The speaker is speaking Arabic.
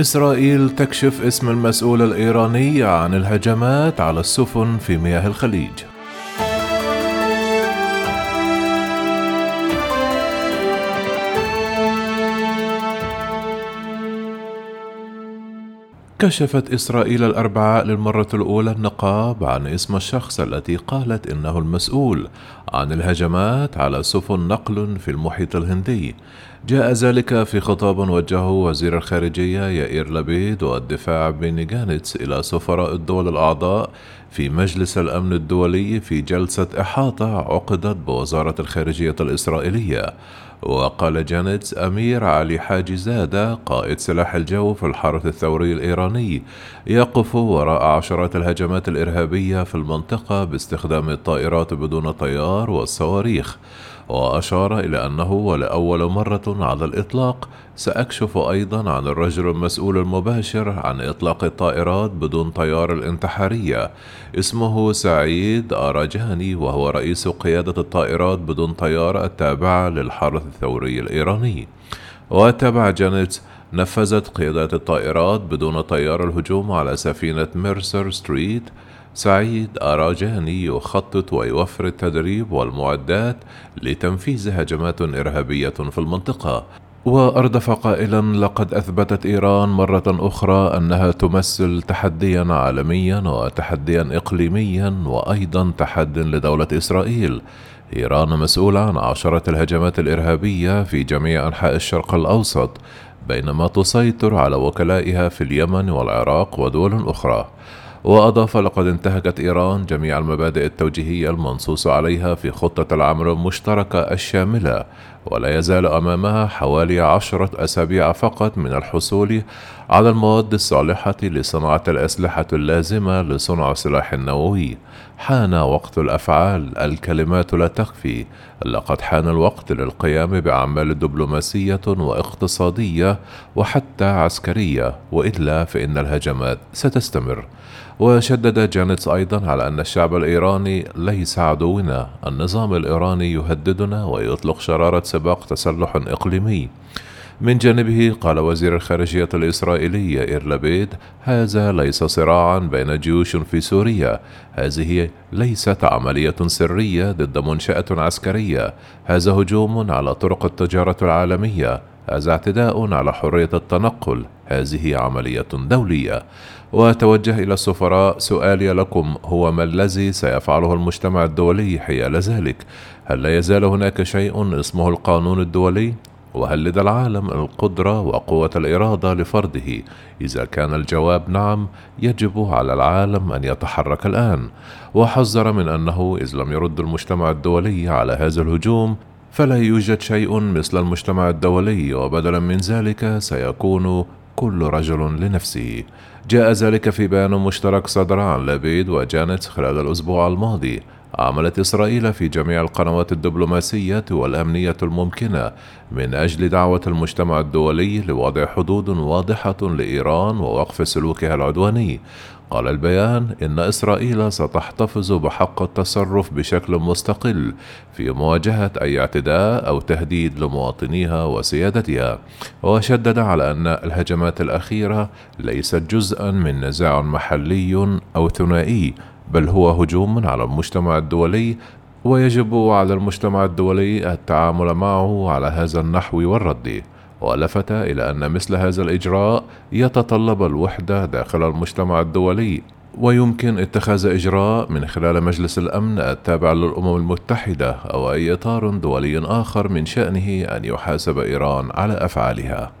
إسرائيل تكشف اسم المسؤول الإيراني عن الهجمات على السفن في مياه الخليج. كشفت إسرائيل الأربعاء للمرة الأولى النقاب عن اسم الشخص التي قالت إنه المسؤول عن الهجمات على سفن نقل في المحيط الهندي. جاء ذلك في خطاب وجهه وزير الخارجية يائير لبيد والدفاع بيني جانتس إلى سفراء الدول الأعضاء في مجلس الأمن الدولي في جلسة إحاطة عقدت بوزارة الخارجية الإسرائيلية. وقال جانيتس أمير علي حاجي زادة قائد سلاح الجو في الحرس الثوري الإيراني يقف وراء عشرات الهجمات الإرهابية في المنطقة باستخدام الطائرات بدون طيار والصواريخ. وأشار إلى أنه ولأول مرة على الإطلاق سأكشف أيضا عن الرجل المسؤول المباشر عن إطلاق الطائرات بدون طيار الانتحارية. اسمه سعيد آراجاني وهو رئيس قيادة الطائرات بدون طيار التابعة للحرس الثوري الإيراني. وتابع جانيت نفذت قيادات الطائرات بدون طيار الهجوم على سفينة ميرسر ستريت سعيد أراجاني يخطط ويوفر التدريب والمعدات لتنفيذ هجمات إرهابية في المنطقة. وأردف قائلا لقد أثبتت إيران مرة أخرى أنها تمثل تحديا عالميا وتحديا إقليميا وأيضا تحد لدولة إسرائيل. إيران مسؤولة عن عشرة الهجمات الإرهابية في جميع أنحاء الشرق الأوسط بينما تسيطر على وكلائها في اليمن والعراق ودول أخرى. وأضاف لقد انتهكت إيران جميع المبادئ التوجيهية المنصوص عليها في خطة العمل المشتركة الشاملة ولا يزال أمامها حوالي عشرة أسابيع فقط من الحصول على المواد الصالحة لصناعة الأسلحة اللازمة لصنع سلاح نووي. حان وقت الأفعال. الكلمات لا تكفي لقد حان الوقت للقيام بأعمال دبلوماسية واقتصادية وحتى عسكرية. وإلا فإن الهجمات ستستمر. وشدد جانيتس أيضا على أن الشعب الإيراني ليس عدونا. النظام الإيراني يهددنا ويطلق شرارة سباق تسلح إقليمي. من جانبه قال وزير الخارجية الإسرائيلي إيرلبيد هذا ليس صراعا بين جيوش في سوريا. هذه ليست عملية سرية ضد منشأة عسكرية. هذا هجوم على طرق التجارة العالمية. هذا اعتداء على حرية التنقل. هذه عملية دولية. وتوجه إلى السفراء سؤالي لكم هو ما الذي سيفعله المجتمع الدولي حيال ذلك؟ هل لا يزال هناك شيء اسمه القانون الدولي؟ وهل لدى العالم القدرة وقوة الإرادة لفرضه؟ إذا كان الجواب نعم، يجب على العالم أن يتحرك الآن، وحذر من أنه إذ لم يرد المجتمع الدولي على هذا الهجوم، فلا يوجد شيء مثل المجتمع الدولي وبدلا من ذلك سيكون كل رجل لنفسه. جاء ذلك في بيان مشترك صدر عن لابيد وجانت خلال الأسبوع الماضي. عملت إسرائيل في جميع القنوات الدبلوماسية والأمنية الممكنة من أجل دعوة المجتمع الدولي لوضع حدود واضحة لإيران ووقف سلوكها العدواني. قال البيان إن إسرائيل ستحتفظ بحق التصرف بشكل مستقل في مواجهة أي اعتداء أو تهديد لمواطنيها وسيادتها، وشدد على أن الهجمات الأخيرة ليست جزءا من نزاع محلي أو ثنائي، بل هو هجوم على المجتمع الدولي ويجب على المجتمع الدولي التعامل معه على هذا النحو والرد. ولفت إلى أن مثل هذا الإجراء يتطلب الوحدة داخل المجتمع الدولي ويمكن اتخاذ إجراء من خلال مجلس الأمن التابع للأمم المتحدة أو أي إطار دولي آخر من شأنه أن يحاسب إيران على أفعالها.